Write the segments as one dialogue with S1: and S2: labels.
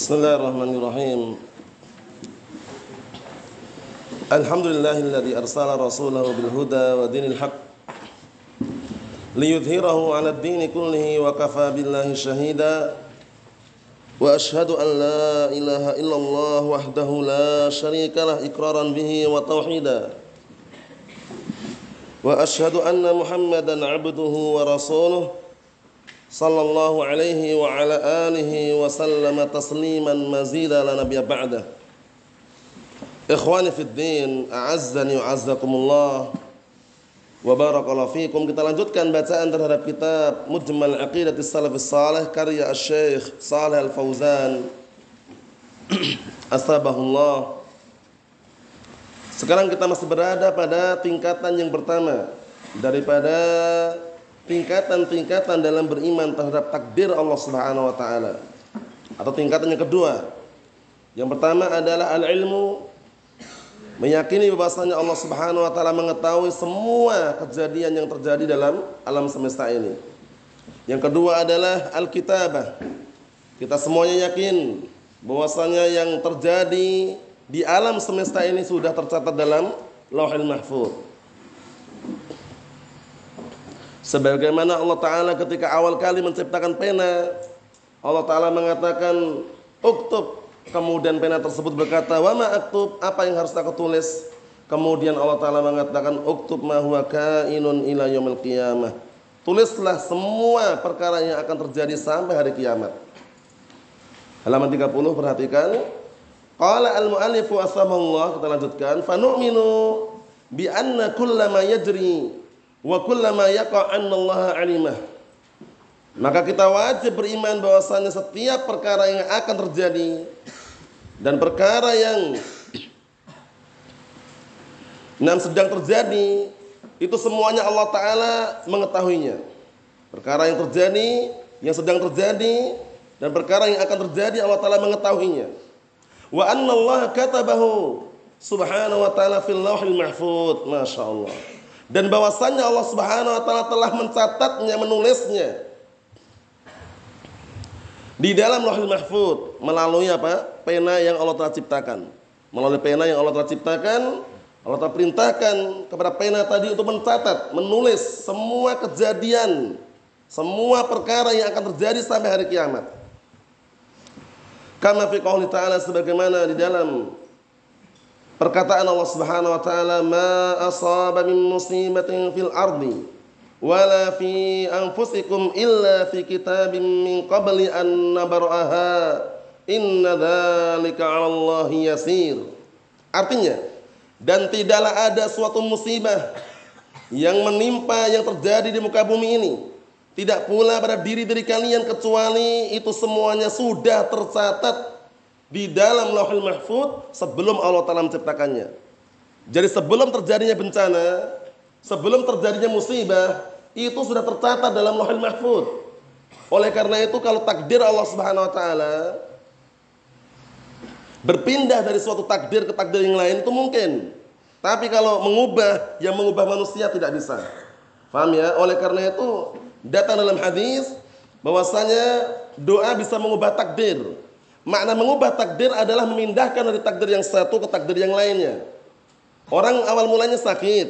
S1: بسم الله الرحمن الرحيم. الحمد لله الذي أرسل رسوله بالهدى ودين الحق ليظهره على الدين كله وكفى بالله شهيدا. وأشهد أن لا إله إلا الله وحده لا شريك له إقرارا به وتوحيدا. وأشهد أن محمدا عبده ورسوله. sallallahu alaihi wa ala alihi wa sallama tasliman mazida la nabiyya ba'da Ikhwani fi din, a'azzani ni azzakumullah wa barakallahu fikum. Kita lanjutkan bacaan terhadap kitab Mujmal Aqidatis Salafis Salih karya Asy-Syaikh Saleh Al-Fauzan. Astabahullah. Sekarang kita masih berada pada tingkatan yang pertama daripada tingkatan-tingkatan dalam beriman terhadap takdir Allah Subhanahu wa taala. Atau tingkatan yang kedua. Yang pertama adalah al-ilmu meyakini bahwasanya Allah Subhanahu wa taala mengetahui semua kejadian yang terjadi dalam alam semesta ini. Yang kedua adalah al-kitabah. Kita semuanya yakin bahwasanya yang terjadi di alam semesta ini sudah tercatat dalam Lauhul Mahfuz. Sebagaimana Allah Ta'ala ketika awal kali menciptakan pena Allah Ta'ala mengatakan Uktub. Kemudian pena tersebut berkata Wama aktub? Apa yang harus aku tulis? Kemudian Allah Ta'ala mengatakan Uktub ma huwa kainun ila yawmil qiyamah. Tulislah semua perkara yang akan terjadi sampai hari kiamat. Halaman 30 perhatikan. Qala al-mu'allifu asamahullah Kita lanjutkan. Fanu'minu Bi anna kullama yajri wa kullama yaqa Allah alimah. Maka kita wajib beriman bahwasanya setiap perkara yang akan terjadi dan perkara yang nam sedang terjadi itu semuanya Allah taala mengetahuinya. Perkara yang terjadi, yang sedang terjadi dan perkara yang akan terjadi Allah taala mengetahuinya. Wa anna Allah katabahu subhanahu wa taala fil lauhil mahfuz. Masyaallah dan bahwasannya Allah Subhanahu wa taala telah mencatatnya, menulisnya di dalam Lauhul Mahfuz melalui apa? pena yang Allah telah ciptakan. Melalui pena yang Allah telah ciptakan, Allah telah perintahkan kepada pena tadi untuk mencatat, menulis semua kejadian, semua perkara yang akan terjadi sampai hari kiamat. Kama fi ta'ala sebagaimana di dalam Perkataan Allah Subhanahu wa taala, "Ma asaba min musibatin fil ardi wala fi anfusikum illa fi kitabim min qabli an nabraha. Inna dzalika 'ala Allah yasir." Artinya, dan tidaklah ada suatu musibah yang menimpa yang terjadi di muka bumi ini tidak pula pada diri-diri kalian kecuali itu semuanya sudah tercatat di dalam Lauhul Mahfud sebelum Allah Taala menciptakannya. Jadi sebelum terjadinya bencana, sebelum terjadinya musibah, itu sudah tercatat dalam Lauhul Mahfud. Oleh karena itu kalau takdir Allah Subhanahu wa taala berpindah dari suatu takdir ke takdir yang lain itu mungkin. Tapi kalau mengubah yang mengubah manusia tidak bisa. Paham ya? Oleh karena itu datang dalam hadis bahwasanya doa bisa mengubah takdir. Makna mengubah takdir adalah memindahkan dari takdir yang satu ke takdir yang lainnya. Orang awal mulanya sakit,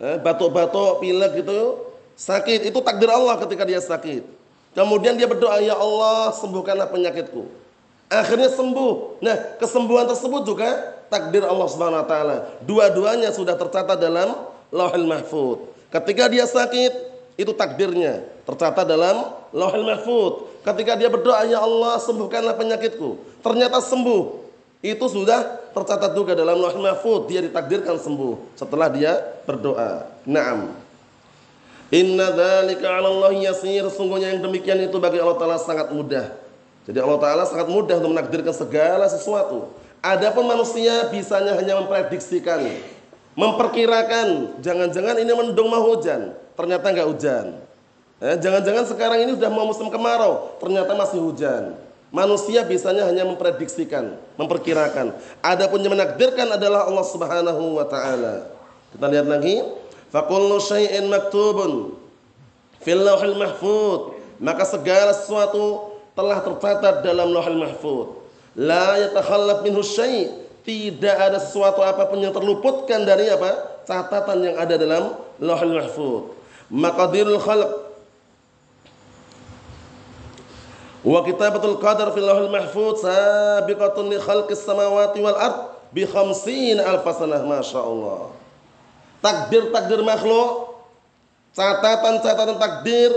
S1: eh, batuk-batuk, pilek gitu, sakit. Itu takdir Allah ketika dia sakit. Kemudian dia berdoa, ya Allah sembuhkanlah penyakitku. Akhirnya sembuh. Nah, kesembuhan tersebut juga takdir Allah Subhanahu. Dua-duanya sudah tercatat dalam Lauhul Mahfuz. Ketika dia sakit, itu takdirnya tercatat dalam Lauhul Mahfuz. Ketika dia berdoa, "Ya Allah, sembuhkanlah penyakitku." Ternyata sembuh. Itu sudah tercatat juga dalam Lauhul Mahfuz, dia ditakdirkan sembuh setelah dia berdoa. Naam. Inna dzalika 'ala Allah yasir. Sungguhnya yang demikian itu bagi Allah taala sangat mudah. Jadi Allah taala sangat mudah untuk menakdirkan segala sesuatu. Adapun manusia bisanya hanya memprediksikan, memperkirakan, jangan-jangan ini mendung mau hujan, ternyata enggak hujan. Eh, jangan-jangan sekarang ini sudah mau musim kemarau, ternyata masih hujan. Manusia bisanya hanya memprediksikan, memperkirakan. Adapun yang menakdirkan adalah Allah Subhanahu wa taala. Kita lihat lagi, Fakullu syai'in maktubun fil lauhil mahfud. Maka segala sesuatu telah tercatat dalam lauhil mahfud. La yatakhallaf minhu syai'. Tidak ada sesuatu apa pun yang terluputkan dari apa? Catatan yang ada dalam lauhil mahfud. Maqadirul khalq wa kitabatul qadar fil lauhil mahfud sabiqatun li khalqis samawati wal ard bi khamsin alf sanah masyaallah takdir-takdir makhluk, catatan-catatan takdir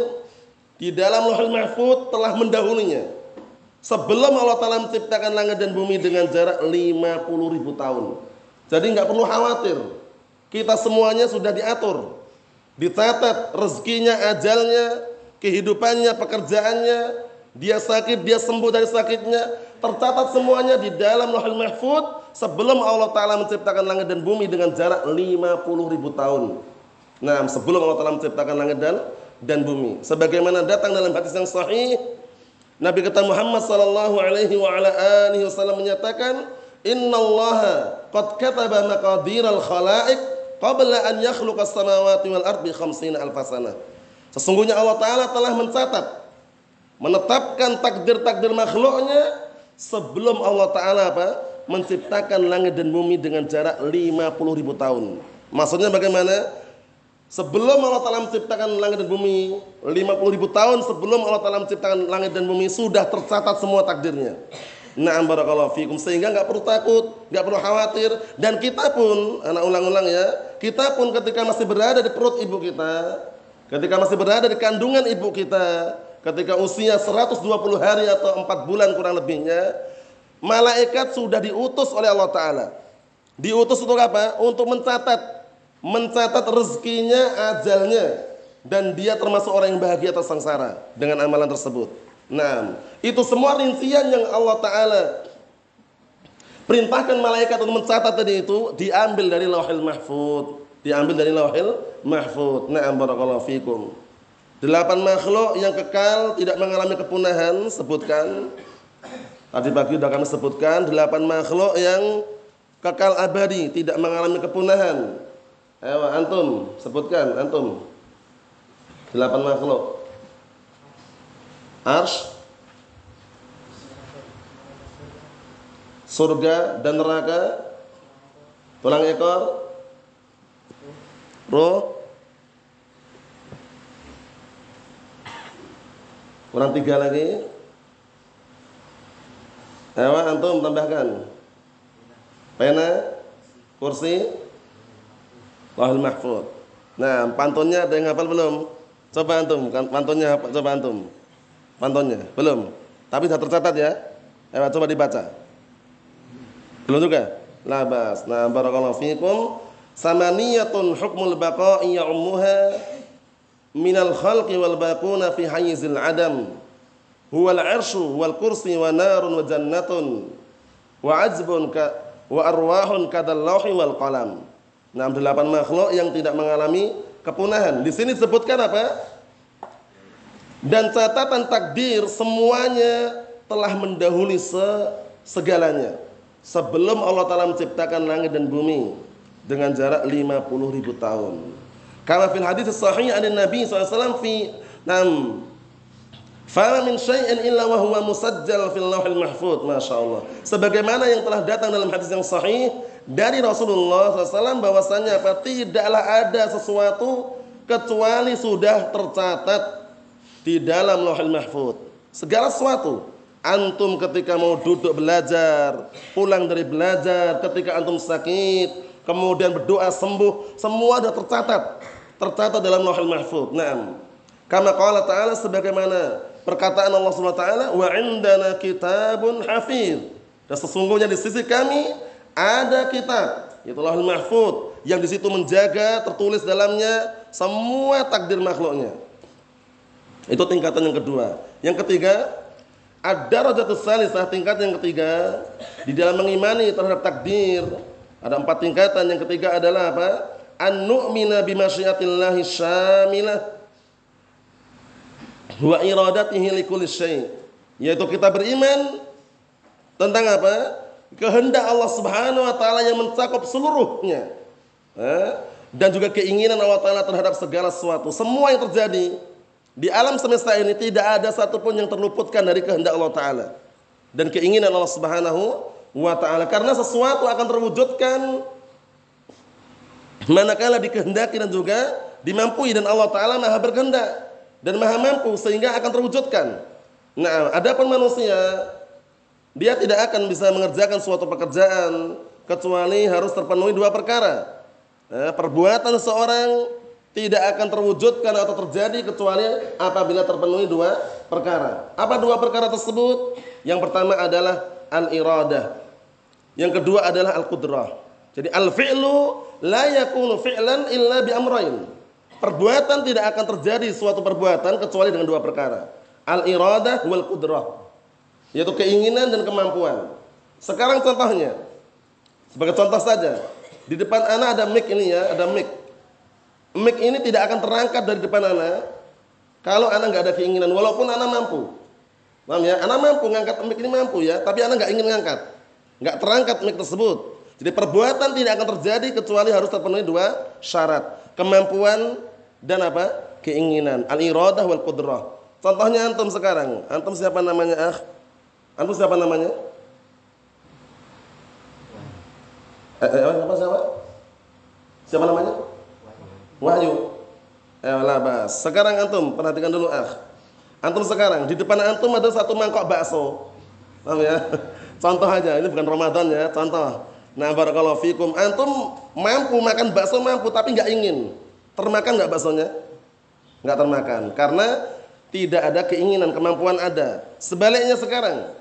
S1: di dalam Lauhul Mahfud telah mendahulunya. Sebelum Allah Ta'ala menciptakan langit dan bumi dengan jarak 50 ribu tahun. Jadi nggak perlu khawatir. Kita semuanya sudah diatur. Dicatat rezekinya, ajalnya, kehidupannya, pekerjaannya. Dia sakit, dia sembuh dari sakitnya. Tercatat semuanya di dalam Lauhul Mahfud sebelum Allah Ta'ala menciptakan langit dan bumi dengan jarak 50 ribu tahun. Nah, sebelum Allah Ta'ala menciptakan langit dan dan bumi. Sebagaimana datang dalam hadis yang sahih, Nabi kita Muhammad sallallahu alaihi wa ala alihi wasallam menyatakan, "Inna Allah qad kataba maqadir al-khalaiq qabla an yakhluqa as-samawati wal ardi 50 alf sanah." Sesungguhnya Allah Ta'ala telah mencatat menetapkan takdir-takdir makhluknya sebelum Allah Ta'ala apa? menciptakan langit dan bumi dengan jarak 50 ribu tahun. Maksudnya bagaimana? Sebelum Allah Ta'ala menciptakan langit dan bumi 50 ribu tahun sebelum Allah Ta'ala menciptakan langit dan bumi Sudah tercatat semua takdirnya Na'am barakallahu fikum Sehingga nggak perlu takut, nggak perlu khawatir Dan kita pun, anak ulang-ulang ya Kita pun ketika masih berada di perut ibu kita Ketika masih berada di kandungan ibu kita Ketika usia 120 hari atau 4 bulan kurang lebihnya Malaikat sudah diutus oleh Allah Ta'ala. Diutus untuk apa? Untuk mencatat. Mencatat rezekinya, ajalnya. Dan dia termasuk orang yang bahagia atau sengsara dengan amalan tersebut. Nah, itu semua rincian yang Allah Ta'ala perintahkan malaikat untuk mencatat tadi itu diambil dari lauhil mahfud. Diambil dari lauhil mahfud. Na'am barakallahu fikum. Delapan makhluk yang kekal tidak mengalami kepunahan sebutkan Tadi pagi sudah kami sebutkan delapan makhluk yang kekal abadi, tidak mengalami kepunahan. Ayo antum sebutkan antum. Delapan makhluk. Arsh, surga dan neraka, tulang ekor, roh, kurang tiga lagi, Ayo antum tambahkan. Pena, kursi, lahul mahfud. Nah, pantunnya ada yang hafal belum? Coba antum, kan pantunnya coba antum. Pantunnya belum. Tapi sudah tercatat ya. Ayo coba dibaca. Belum juga? Labas. Nah, barakallahu fikum. Samaniyatun hukmul baqa'i ya'ummuha minal khalqi wal baquna fi hayzil adam huwal arshu wal kursi wa narun wa jannatun wa azbun ka wa arwahun kadal lauhi wal qalam. Nah, delapan makhluk yang tidak mengalami kepunahan. Di sini disebutkan apa? Dan catatan takdir semuanya telah mendahului se segalanya. Sebelum Allah Ta'ala menciptakan langit dan bumi dengan jarak 50 ribu tahun. Karena fil hadis sahih ada Nabi SAW fi Fala min syai'in illa wa huwa musajjal fil lauhil mahfud. Masyaallah. Sebagaimana yang telah datang dalam hadis yang sahih dari Rasulullah SAW bahwasanya apa? Tidaklah ada sesuatu kecuali sudah tercatat di dalam lauhil mahfud. Segala sesuatu. Antum ketika mau duduk belajar, pulang dari belajar, ketika antum sakit, kemudian berdoa sembuh, semua sudah tercatat. Tercatat dalam lauhil mahfud. Naam. Kama qala ta'ala sebagaimana perkataan Allah Subhanahu wa taala wa indana kitabun hafiz. Dan sesungguhnya di sisi kami ada kitab, yaitu Lauhul Mahfuz yang di situ menjaga tertulis dalamnya semua takdir makhluknya. Itu tingkatan yang kedua. Yang ketiga, ada rajatus salisah tingkat yang ketiga di dalam mengimani terhadap takdir. Ada empat tingkatan. Yang ketiga adalah apa? An-nu'mina bimasyiatillahi syamilah wa iradatihi likulli syai'. Yaitu kita beriman tentang apa? Kehendak Allah Subhanahu wa taala yang mencakup seluruhnya. Dan juga keinginan Allah taala terhadap segala sesuatu. Semua yang terjadi di alam semesta ini tidak ada satupun yang terluputkan dari kehendak Allah taala dan keinginan Allah Subhanahu wa taala karena sesuatu akan terwujudkan manakala dikehendaki dan juga dimampui dan Allah taala Maha berkehendak dan Maha mampu sehingga akan terwujudkan. Nah, adapun manusia dia tidak akan bisa mengerjakan suatu pekerjaan kecuali harus terpenuhi dua perkara. Eh, perbuatan seorang tidak akan terwujudkan atau terjadi kecuali apabila terpenuhi dua perkara. Apa dua perkara tersebut? Yang pertama adalah al-iradah. Yang kedua adalah al-qudrah. Jadi al-fi'lu la yakunu fi'lan illa bi amrayn. Perbuatan tidak akan terjadi suatu perbuatan kecuali dengan dua perkara. Al-iradah wal qudrah yaitu keinginan dan kemampuan. Sekarang contohnya, sebagai contoh saja, di depan anak ada mic ini ya, ada mic. Mic ini tidak akan terangkat dari depan anak kalau anak nggak ada keinginan, walaupun anak mampu. Paham ya? Anak mampu ngangkat mic ini mampu ya, tapi anak nggak ingin ngangkat, nggak terangkat mic tersebut. Jadi perbuatan tidak akan terjadi kecuali harus terpenuhi dua syarat, kemampuan dan apa? Keinginan. Al-iradah wal qudrah. Contohnya antum sekarang, antum siapa namanya? Ah, Antum siapa namanya? Eh, eh, siapa siapa? Siapa namanya? Wahyu. Eh, labas. Sekarang antum perhatikan dulu ah. Antum sekarang di depan antum ada satu mangkok bakso. Paham ya? Contoh aja, ini bukan Ramadan ya, contoh. Nah, barakallahu fikum. Antum mampu makan bakso mampu tapi nggak ingin. Termakan nggak baksonya? Nggak termakan karena tidak ada keinginan, kemampuan ada. Sebaliknya sekarang,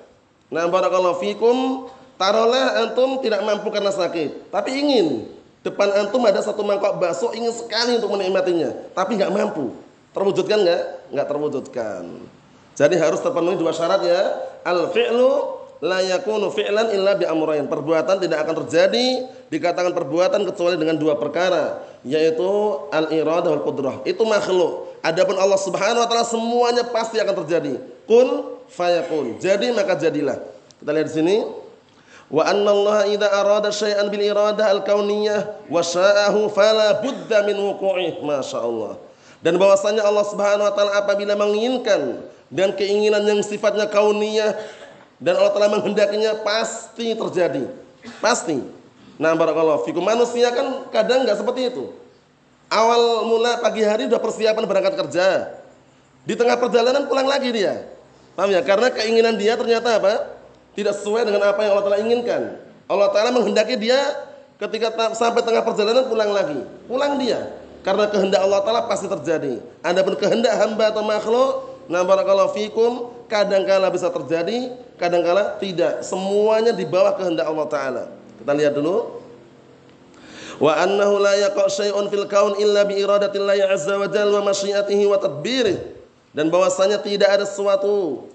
S1: Nah, barakallahu fikum, taruhlah antum tidak mampu karena sakit, tapi ingin depan antum ada satu mangkok bakso ingin sekali untuk menikmatinya, tapi nggak mampu. Terwujudkan nggak? Nggak terwujudkan. Jadi harus terpenuhi dua syarat ya. Al fi'lu la yakunu fi'lan illa bi amrayn. Perbuatan tidak akan terjadi dikatakan perbuatan kecuali dengan dua perkara, yaitu al iradah wal qudrah. Itu makhluk. Adapun Allah Subhanahu wa taala semuanya pasti akan terjadi. Kun fayakun. Jadi maka jadilah. Kita lihat di sini. Wa anna Allah idza arada syai'an bil iradah al kauniyah wa sya'ahu fala budda min wuqu'ih. Masyaallah. Dan bahwasanya Allah Subhanahu wa taala apabila menginginkan dan keinginan yang sifatnya kauniyah dan Allah telah menghendakinya pasti terjadi. Pasti. Nah, barakallahu fikum. Manusia kan kadang enggak seperti itu. Awal mula pagi hari sudah persiapan berangkat kerja. Di tengah perjalanan pulang lagi dia. Paham ya? Karena keinginan dia ternyata apa? Tidak sesuai dengan apa yang Allah Ta'ala inginkan. Allah Ta'ala menghendaki dia ketika sampai tengah perjalanan pulang lagi. Pulang dia. Karena kehendak Allah Ta'ala pasti terjadi. Adapun kehendak hamba atau makhluk, nah barakallahu fikum, kadangkala bisa terjadi, kadangkala tidak. Semuanya di bawah kehendak Allah Ta'ala. Kita lihat dulu. Wa annahu la yaqa' syai'un fil kaun illa bi iradatillahi azza wa jalla wa masyiatihi wa tadbirih dan bahwasanya tidak ada sesuatu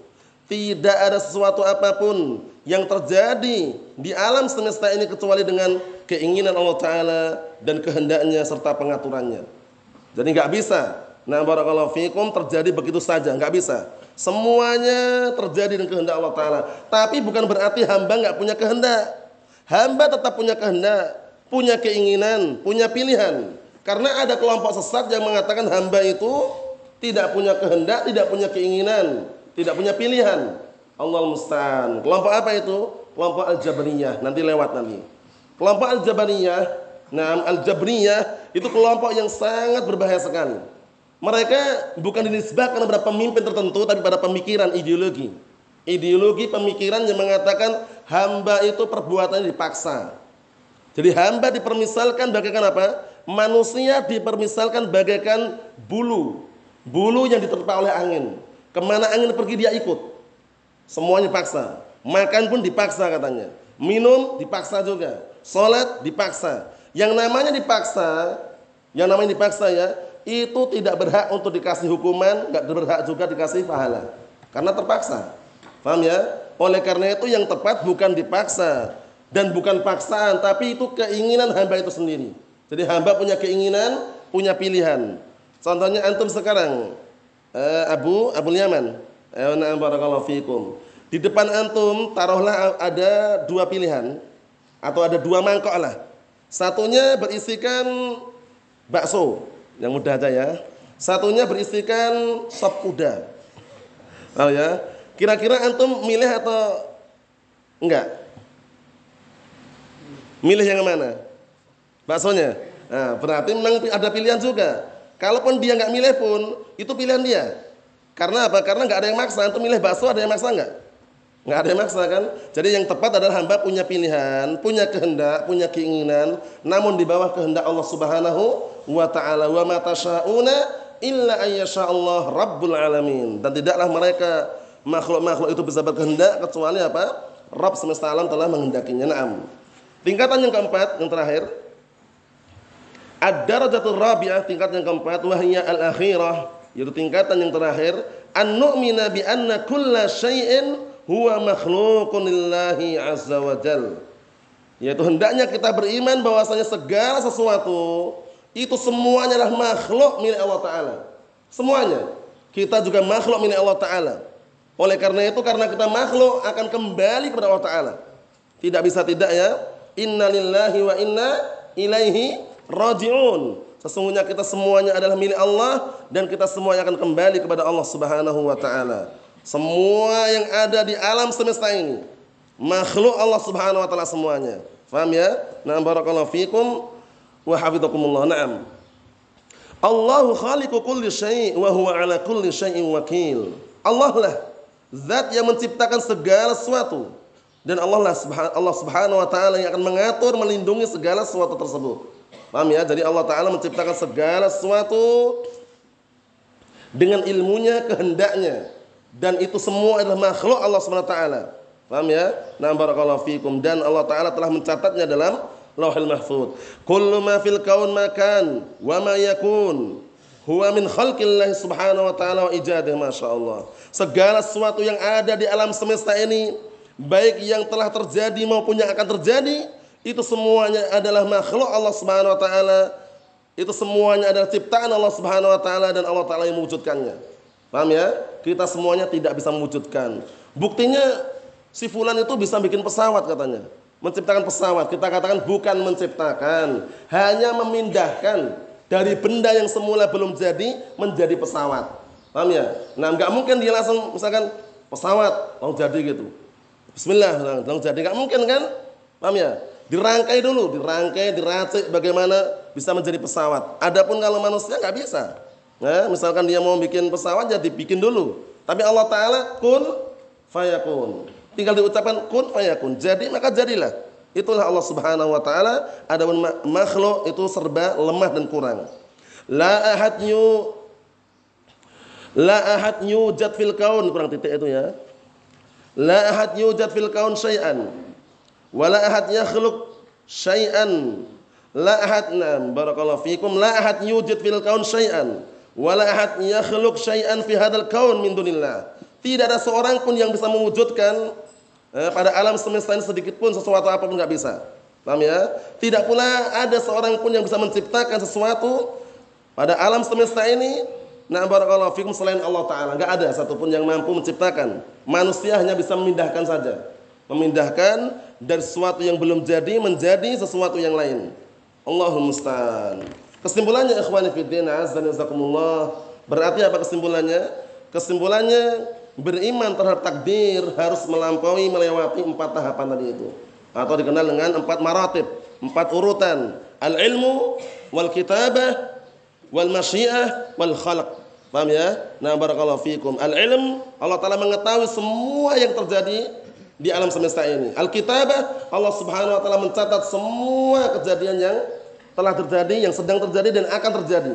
S1: tidak ada sesuatu apa pun yang terjadi di alam semesta ini kecuali dengan keinginan Allah Ta'ala dan kehendaknya serta pengaturannya. Jadi nggak bisa. Nah barakallahu fikum terjadi begitu saja, nggak bisa. Semuanya terjadi dengan kehendak Allah Ta'ala. Tapi bukan berarti hamba nggak punya kehendak. Hamba tetap punya kehendak, punya keinginan, punya pilihan. Karena ada kelompok sesat yang mengatakan hamba itu tidak punya kehendak, tidak punya keinginan, tidak punya pilihan. Allah musta'an. Kelompok apa itu? Kelompok Al-Jabriyah. Nanti lewat nanti. Kelompok Al-Jabriyah, nah Al-Jabriyah itu kelompok yang sangat berbahaya sekali. Mereka bukan dinisbahkan kepada pemimpin tertentu tapi pada pemikiran ideologi. Ideologi pemikiran yang mengatakan hamba itu perbuatannya dipaksa. Jadi hamba dipermisalkan bagaikan apa? Manusia dipermisalkan bagaikan bulu Bulu yang diterpa oleh angin. Ke mana angin pergi dia ikut. Semuanya paksa. Makan pun dipaksa katanya. Minum dipaksa juga. Sholat dipaksa. Yang namanya dipaksa, yang namanya dipaksa ya, itu tidak berhak untuk dikasih hukuman, nggak berhak juga dikasih pahala. Karena terpaksa. Paham ya? Oleh karena itu yang tepat bukan dipaksa dan bukan paksaan, tapi itu keinginan hamba itu sendiri. Jadi hamba punya keinginan, punya pilihan. Contohnya antum sekarang, eh, Abu Abu Yaman, eh, fikum. Di depan antum taruhlah ada dua pilihan atau ada dua mangkok lah. Satunya berisikan bakso, yang mudah aja ya. Satunya berisikan sop kuda. Oh ya. Kira-kira antum milih atau enggak? Milih yang mana? Baksonya. Nah, berarti memang ada pilihan juga. Kalaupun dia nggak milih pun, itu pilihan dia. Karena apa? Karena nggak ada yang maksa. Antum milih bakso ada yang maksa nggak? Nggak ada yang maksa kan? Jadi yang tepat adalah hamba punya pilihan, punya kehendak, punya keinginan, namun di bawah kehendak Allah Subhanahu wa taala. Wa ma illa ayyasha Allah rabbul alamin. Dan tidaklah mereka makhluk-makhluk itu bisa berkehendak kecuali apa? Rabb semesta alam telah menghendakinya. Naam. Tingkatan yang keempat, yang terakhir, Ad-darajatul rabi'ah tingkat yang keempat wahya al-akhirah yaitu tingkatan yang terakhir an-nu'mina bi anna kulla syai'in huwa makhluqun lillahi azza wa jal. Yaitu hendaknya kita beriman bahwasanya segala sesuatu itu semuanya adalah makhluk milik Allah taala. Semuanya. Kita juga makhluk milik Allah taala. Oleh karena itu karena kita makhluk akan kembali kepada Allah taala. Tidak bisa tidak ya. Inna lillahi wa inna ilaihi rajiun. Sesungguhnya kita semuanya adalah milik Allah dan kita semuanya akan kembali kepada Allah Subhanahu wa taala. Semua yang ada di alam semesta ini makhluk Allah Subhanahu wa taala semuanya. Faham ya? Nah, barakallahu fikum wa hafizakumullah. Naam. Allahu khaliqu kulli syai' wa huwa ala kulli syai'in wakil. Allah lah zat yang menciptakan segala sesuatu dan Allah lah Allah Subhanahu wa taala yang akan mengatur melindungi segala sesuatu tersebut. Paham ya? Jadi Allah taala menciptakan segala sesuatu dengan ilmunya, kehendaknya dan itu semua adalah makhluk Allah Subhanahu wa taala. Paham ya? Nah barakallahu fikum dan Allah taala telah mencatatnya dalam Lauhul Mahfuz. Kullu ma fil kaun makan wa ma yakun huwa min khalqillah subhanahu wa ta'ala wa ijadih masyaallah. Segala sesuatu yang ada di alam semesta ini baik yang telah terjadi maupun yang akan terjadi itu semuanya adalah makhluk Allah Subhanahu wa taala. Itu semuanya adalah ciptaan Allah Subhanahu wa taala dan Allah taala yang mewujudkannya. Paham ya? Kita semuanya tidak bisa mewujudkan. Buktinya si fulan itu bisa bikin pesawat katanya. Menciptakan pesawat. Kita katakan bukan menciptakan, hanya memindahkan dari benda yang semula belum jadi menjadi pesawat. Paham ya? Nah, nggak mungkin dia langsung misalkan pesawat langsung jadi gitu. Bismillah, langsung jadi nggak mungkin kan? Paham ya? Dirangkai dulu, dirangkai, diracik bagaimana bisa menjadi pesawat. Adapun kalau manusia nggak bisa. Nah, misalkan dia mau bikin pesawat ya dibikin dulu. Tapi Allah Ta'ala kun fayakun. Tinggal diucapkan kun fayakun. Jadi maka jadilah. Itulah Allah Subhanahu wa taala. Adapun makhluk itu serba lemah dan kurang. La ahad yu La ahad yujad fil kaun kurang titik itu ya. La ahad yujad fil kaun syai'an. Wa la ahad yakhluq syai'an. La ahad nam barakallahu fikum la ahad yujad fil kaun syai'an wala ahad yakhluq syai'an fi hadzal kaun min dunillah. Tidak ada seorang pun yang bisa mewujudkan eh, pada alam semesta ini sedikit pun sesuatu apa pun nggak bisa. Paham ya? Tidak pula ada seorang pun yang bisa menciptakan sesuatu pada alam semesta ini Nah barakallahu fikum selain Allah Ta'ala Gak ada satupun yang mampu menciptakan Manusia hanya bisa memindahkan saja Memindahkan dari sesuatu yang belum jadi Menjadi sesuatu yang lain Allahumma musta'an Kesimpulannya ikhwani. Berarti apa kesimpulannya? Kesimpulannya beriman terhadap takdir harus melampaui melewati empat tahapan tadi itu atau dikenal dengan empat maratib, empat urutan. Al-ilmu wal kitabah wal masyiah wal khalq. Paham ya? Nah, barakallahu fikum. Al-ilm Allah Taala mengetahui semua yang terjadi di alam semesta ini. Al-kitabah Allah Subhanahu wa taala mencatat semua kejadian yang telah terjadi, yang sedang terjadi dan akan terjadi.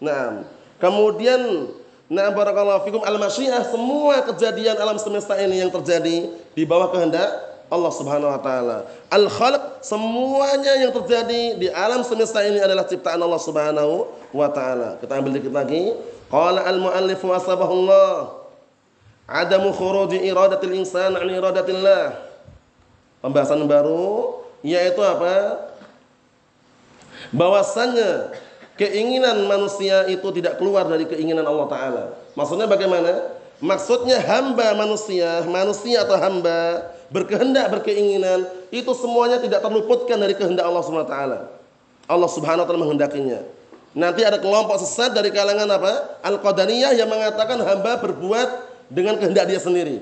S1: Nah, kemudian nah barakallahu fikum al-masyiah semua kejadian alam semesta ini yang terjadi di bawah kehendak Allah Subhanahu wa taala. Al-khalq Semuanya yang terjadi di alam semesta ini adalah ciptaan Allah Subhanahu wa taala. Kita ambil dikit lagi. Qala al-muallif wa sabahullah. Adamu khuruji iradatil insan an iradatillah. Pembahasan baru yaitu apa? Bahwasannya keinginan manusia itu tidak keluar dari keinginan Allah taala. Maksudnya bagaimana? Maksudnya hamba manusia, manusia atau hamba berkehendak, berkeinginan, itu semuanya tidak terluputkan dari kehendak Allah Subhanahu wa taala. Allah Subhanahu wa taala menghendakinya. Nanti ada kelompok sesat dari kalangan apa? Al-Qadariyah yang mengatakan hamba berbuat dengan kehendak dia sendiri.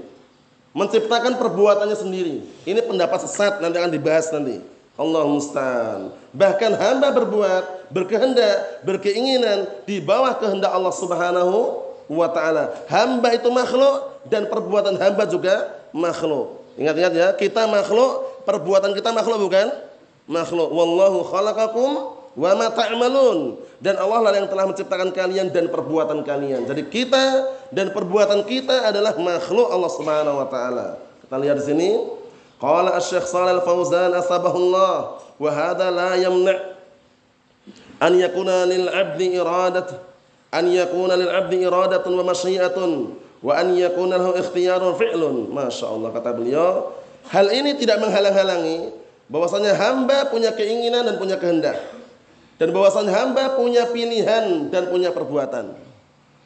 S1: Menciptakan perbuatannya sendiri. Ini pendapat sesat nanti akan dibahas nanti. Allah musta'an. Bahkan hamba berbuat, berkehendak, berkeinginan di bawah kehendak Allah Subhanahu wa taala. Hamba itu makhluk dan perbuatan hamba juga makhluk. Ingat-ingat ya, kita makhluk, perbuatan kita makhluk bukan? Makhluk. Wallahu khalaqakum wa ma ta'malun. Dan Allah lah yang telah menciptakan kalian dan perbuatan kalian. Jadi kita dan perbuatan kita adalah makhluk Allah Subhanahu wa taala. Kita lihat di sini. Qala Asy-Syaikh Shalal Fauzan asbahullah wa hadha la yamna' an yakuna lil 'abdi iradat an yakuna lil 'abdi iradatun wa masyiatun wa an yakuna lahu ikhtiyarun fi'lun. Masya Allah kata beliau, hal ini tidak menghalang-halangi bahwasanya hamba punya keinginan dan punya kehendak. Dan bahwasanya hamba punya pilihan dan punya perbuatan.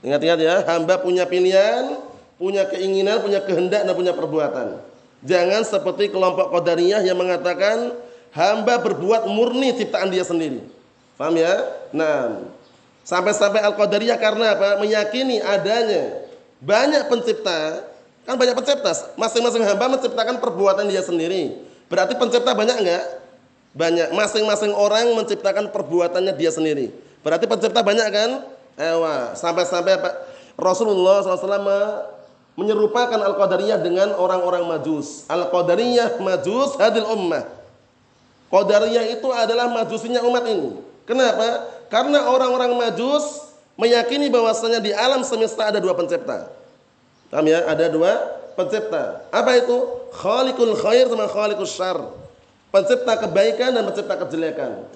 S1: Ingat-ingat ya, hamba punya pilihan, punya keinginan, punya kehendak dan punya perbuatan. Jangan seperti kelompok Qadariyah yang mengatakan hamba berbuat murni ciptaan dia sendiri. Paham ya? Nah, sampai-sampai Al-Qadariyah karena apa? Meyakini adanya banyak pencipta, kan banyak pencipta. Masing-masing hamba menciptakan perbuatan dia sendiri. Berarti pencipta banyak enggak? Banyak. Masing-masing orang menciptakan perbuatannya dia sendiri. Berarti pencipta banyak kan? Ewa. Sampai-sampai Rasulullah SAW menyerupakan Al-Qadariyah dengan orang-orang majus. Al-Qadariyah majus hadil ummah. Qadariyah itu adalah majusinya umat ini. Kenapa? Karena orang-orang majus meyakini bahwasanya di alam semesta ada dua pencipta. Paham ya? Ada dua pencipta. Apa itu? Khaliqul khair sama khaliqul syar. Pencipta kebaikan dan pencipta kejelekan.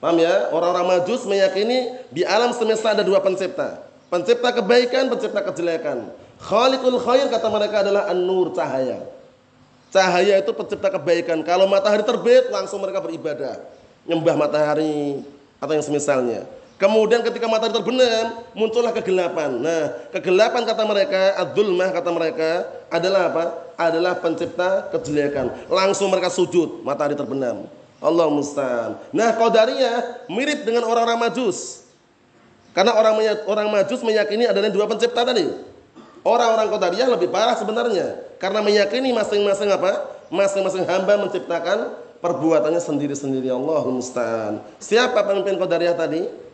S1: Paham ya? Orang-orang Majus meyakini di alam semesta ada dua pencipta. Pencipta kebaikan, pencipta kejelekan. Khaliqul khair kata mereka adalah an-nur cahaya. Cahaya itu pencipta kebaikan. Kalau matahari terbit langsung mereka beribadah, nyembah matahari atau yang semisalnya. Kemudian ketika matahari terbenam, muncullah kegelapan. Nah, kegelapan kata mereka, adzulmah kata mereka adalah apa? Adalah pencipta kejelekan. Langsung mereka sujud, matahari terbenam. Allah musta'an. Nah, Qadariyah mirip dengan orang-orang Majus. Karena orang orang Majus meyakini adanya dua pencipta tadi. Orang-orang Qadariyah lebih parah sebenarnya karena meyakini masing-masing apa? Masing-masing hamba menciptakan perbuatannya sendiri-sendiri. Allah musta'an. Siapa pemimpin Qadariyah tadi?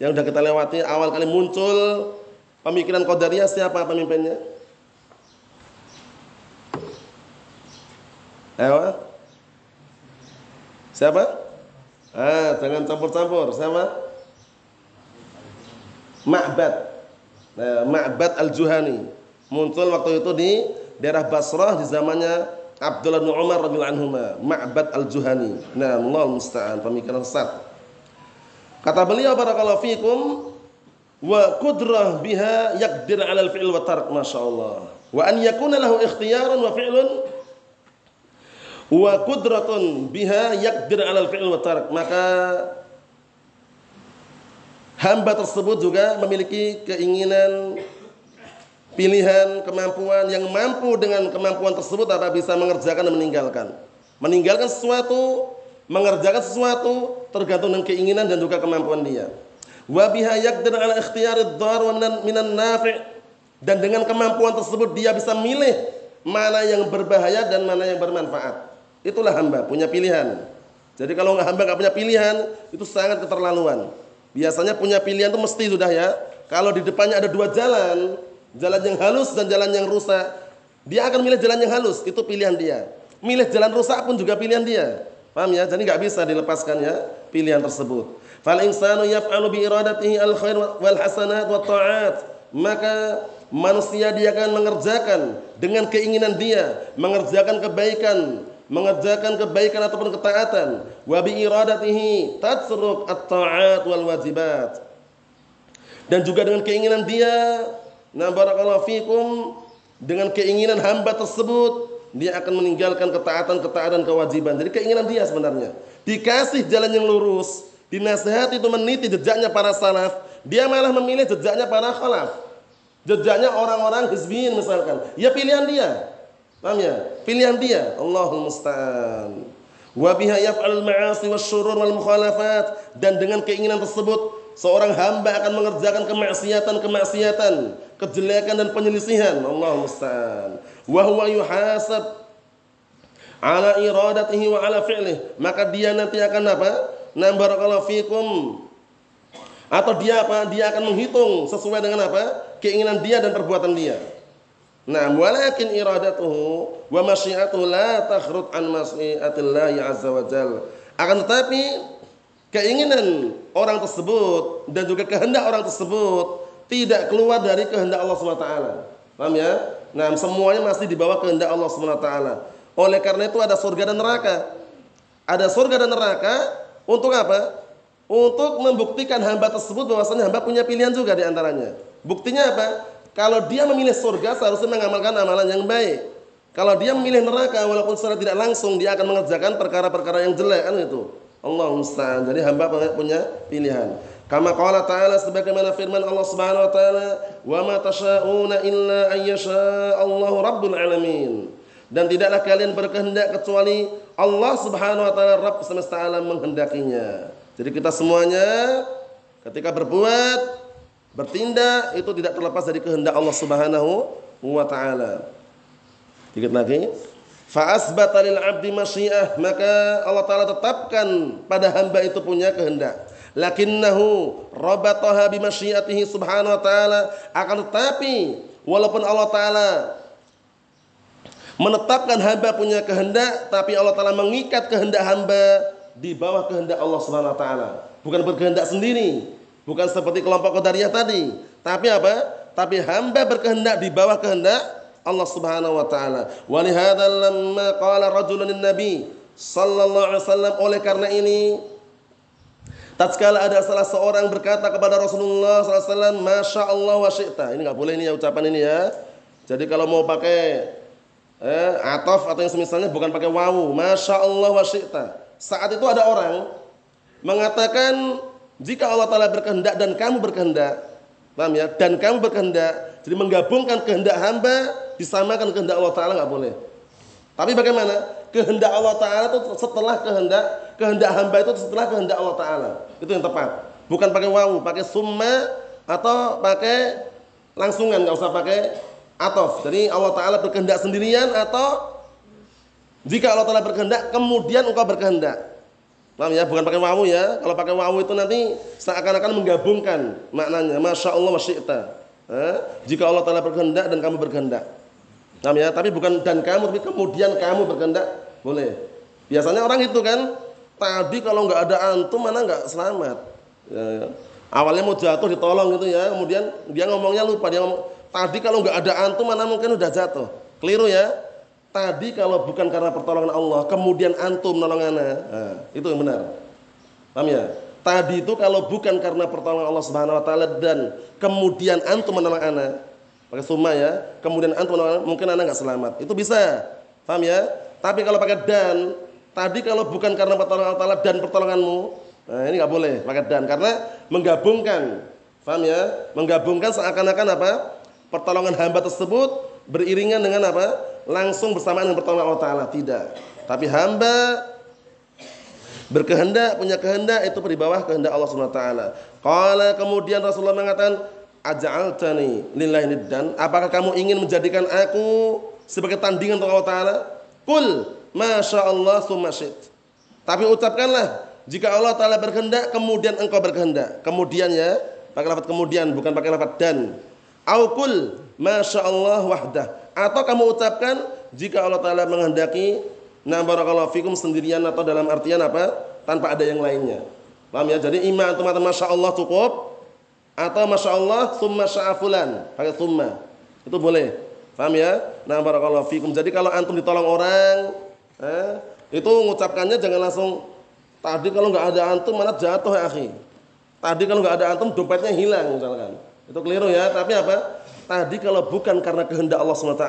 S1: yang sudah kita lewati awal kali muncul pemikiran Qadariyah siapa pemimpinnya? Ayo. Siapa? Ah, jangan campur-campur. Siapa? Ma'bad. Nah, Ma'bad Al-Juhani. Muncul waktu itu di daerah Basrah di zamannya Abdullah bin Umar radhiyallahu anhu. Ma'bad Al-Juhani. Nah, Allah musta'an pemikiran sesat. Kata beliau barakallahu fikum wa qudrah biha yaqdir 'ala al-fi'l wa tark masyaallah. Wa an yakuna lahu ikhtiyarun wa fi'lun wa qudratun biha yaqdir 'ala al-fi'l wa tark. Maka hamba tersebut juga memiliki keinginan pilihan, kemampuan yang mampu dengan kemampuan tersebut apa bisa mengerjakan dan meninggalkan. Meninggalkan sesuatu mengerjakan sesuatu tergantung dengan keinginan dan juga kemampuan dia. Wa biha yaqdir ala ikhtiyari dhar wa minan nafi' dan dengan kemampuan tersebut dia bisa milih mana yang berbahaya dan mana yang bermanfaat. Itulah hamba punya pilihan. Jadi kalau hamba nggak punya pilihan itu sangat keterlaluan. Biasanya punya pilihan itu mesti sudah ya. Kalau di depannya ada dua jalan, jalan yang halus dan jalan yang rusak, dia akan milih jalan yang halus, itu pilihan dia. Milih jalan rusak pun juga pilihan dia. Paham ya? Jadi nggak bisa dilepaskan ya pilihan tersebut. Fal insanu yaf'alu bi iradatihi al khair wal hasanat wat ta'at. Maka manusia dia akan mengerjakan dengan keinginan dia mengerjakan kebaikan mengerjakan kebaikan ataupun ketaatan. Wa bi iradatihi tatsruk at-ta'at wal wajibat. Dan juga dengan keinginan dia na barakallahu fikum dengan keinginan hamba tersebut dia akan meninggalkan ketaatan-ketaatan kewajiban. Jadi keinginan dia sebenarnya. Dikasih jalan yang lurus dinasihati itu meniti jejaknya para salaf dia malah memilih jejaknya para khalaf. Jejaknya orang-orang hizbiyin misalkan. Ya pilihan dia Paham ya? Pilihan dia. Allahul musta'an. Wa biha yaf'alul ma'asi wasyurur wal mukhalafat dan dengan keinginan tersebut seorang hamba akan mengerjakan kemaksiatan-kemaksiatan, kejelekan dan penyelisihan. Allahul musta'an. Wa huwa yuhasab ala iradatihi wa ala fi'lih. Maka dia nanti akan apa? Nam barakallahu fikum. Atau dia apa? Dia akan menghitung sesuai dengan apa? Keinginan dia dan perbuatan dia. Nah, walakin iradatuhu wa masyiatuhu la takhrut an masyiatillah azza wa jal. Akan tetapi keinginan orang tersebut dan juga kehendak orang tersebut tidak keluar dari kehendak Allah SWT. Paham ya? Nah, semuanya masih di bawah kehendak Allah SWT. Oleh karena itu ada surga dan neraka. Ada surga dan neraka untuk apa? Untuk membuktikan hamba tersebut bahwasanya hamba punya pilihan juga di antaranya. Buktinya apa? Kalau dia memilih surga seharusnya mengamalkan amalan yang baik. Kalau dia memilih neraka walaupun secara tidak langsung dia akan mengerjakan perkara-perkara yang jelek kan itu. Allah musta'an. Jadi hamba punya pilihan. Kama qala ta'ala sebagaimana firman Allah Subhanahu wa taala, "Wa ma tasyauna illa an Allahu rabbul alamin." Dan tidaklah kalian berkehendak kecuali Allah Subhanahu wa taala Rabb semesta alam menghendakinya. Jadi kita semuanya ketika berbuat Bertindak itu tidak terlepas dari kehendak Allah Subhanahu wa taala. Dikit lagi. Fa asbata lil 'abdi masyiah, maka Allah taala tetapkan pada hamba itu punya kehendak. Lakinnahu rabataha bi masyiatihi subhanahu wa taala akan tetapi walaupun Allah taala menetapkan hamba punya kehendak tapi Allah taala mengikat kehendak hamba di bawah kehendak Allah Subhanahu wa taala. Bukan berkehendak sendiri, Bukan seperti kelompok Qadariyah tadi. Tapi apa? Tapi hamba berkehendak di bawah kehendak Allah Subhanahu wa taala. Wa lihadza lamma qala rajulun nabi sallallahu alaihi wasallam oleh karena ini tatkala ada salah seorang berkata kepada Rasulullah sallallahu alaihi wasallam, "Masya Allah wa syi'ta." Ini enggak boleh ini ya ucapan ini ya. Jadi kalau mau pakai eh, atof atau yang semisalnya bukan pakai wawu, "Masya Allah wa syi'ta." Saat itu ada orang mengatakan jika Allah Ta'ala berkehendak dan kamu berkehendak, paham ya? Dan kamu berkehendak, jadi menggabungkan kehendak hamba disamakan kehendak Allah Ta'ala nggak boleh. Tapi bagaimana? Kehendak Allah Ta'ala itu setelah kehendak, kehendak hamba itu setelah kehendak Allah Ta'ala. Itu yang tepat. Bukan pakai wawu, pakai summa atau pakai langsungan, nggak usah pakai atof. Jadi Allah Ta'ala berkehendak sendirian atau jika Allah Ta'ala berkehendak, kemudian engkau berkehendak. Paham ya? Bukan pakai wawu ya. Kalau pakai wawu itu nanti seakan-akan menggabungkan maknanya. Masya Allah wa Eh? Jika Allah Ta'ala berkehendak dan kamu berkehendak. Paham ya? Tapi bukan dan kamu, tapi kemudian kamu berkehendak. Boleh. Biasanya orang itu kan, tadi kalau nggak ada antum mana nggak selamat. Ya, ya. Awalnya mau jatuh ditolong gitu ya. Kemudian dia ngomongnya lupa. Dia ngomong, tadi kalau nggak ada antum mana mungkin udah jatuh. Keliru ya. Tadi kalau bukan karena pertolongan Allah, kemudian antum nolong ana, nah, itu yang benar. Paham ya? Tadi itu kalau bukan karena pertolongan Allah Subhanahu wa taala dan kemudian antum menolong ana, pakai summa ya, kemudian antum menolong ana, mungkin ana enggak selamat. Itu bisa. Paham ya? Tapi kalau pakai dan, tadi kalau bukan karena pertolongan Allah taala dan pertolonganmu, nah ini enggak boleh pakai dan karena menggabungkan. Paham ya? Menggabungkan seakan-akan apa? Pertolongan hamba tersebut beriringan dengan apa? Langsung bersamaan dengan pertolongan Allah Ta'ala. Tidak. Tapi hamba berkehendak, punya kehendak itu di bawah kehendak Allah Subhanahu wa taala. Kemudian Rasulullah mengatakan, "Aj'altani lillahi niddan?" Apakah kamu ingin menjadikan aku sebagai tandingan untuk Allah taala? Qul, masya Allah summa Tapi ucapkanlah jika Allah taala berkehendak kemudian engkau berkehendak. Kemudian ya, pakai lafaz kemudian bukan pakai lafaz dan. Aukul masya Allah wahdah atau kamu ucapkan jika Allah Ta'ala menghendaki Nah barakallahu fikum sendirian atau dalam artian apa? Tanpa ada yang lainnya. Paham ya? Jadi iman atau Masya Allah cukup atau Masya Allah summa sya'afulan. Pakai summa. Itu boleh. Paham ya? Nah barakallahu fikum. Jadi kalau antum ditolong orang Eh, itu mengucapkannya jangan langsung tadi kalau nggak ada antum mana jatuh ya akhi. Tadi kalau nggak ada antum dompetnya hilang misalkan. Itu keliru ya. Tapi apa? Tadi kalau bukan karena kehendak Allah SWT,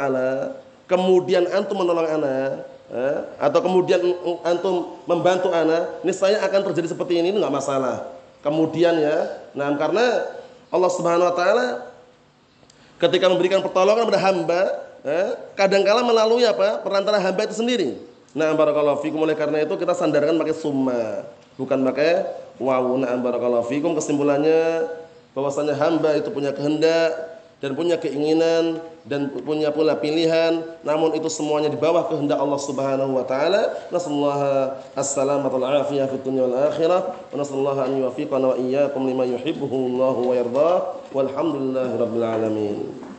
S1: kemudian antum menolong anak, eh, atau kemudian antum membantu anak, niscaya akan terjadi seperti ini, nggak masalah. Kemudian ya, nah karena Allah Subhanahu Wa Taala ketika memberikan pertolongan kepada hamba, eh, kadangkala melalui apa perantara hamba itu sendiri. Nah, barakallahu fikum oleh karena itu kita sandarkan pakai summa, bukan pakai wawu. Nah, barakallahu fikum kesimpulannya bahwasanya hamba itu punya kehendak dan punya keinginan dan punya pula pilihan namun itu semuanya di bawah kehendak Allah Subhanahu wa taala. Nasallahu as-salamata wal afiyah fid dunya wal akhirah. Wa nasallahu an yuwaffiqana wa iyyakum lima yuhibbuhu Allah wa walhamdulillahi rabbil alamin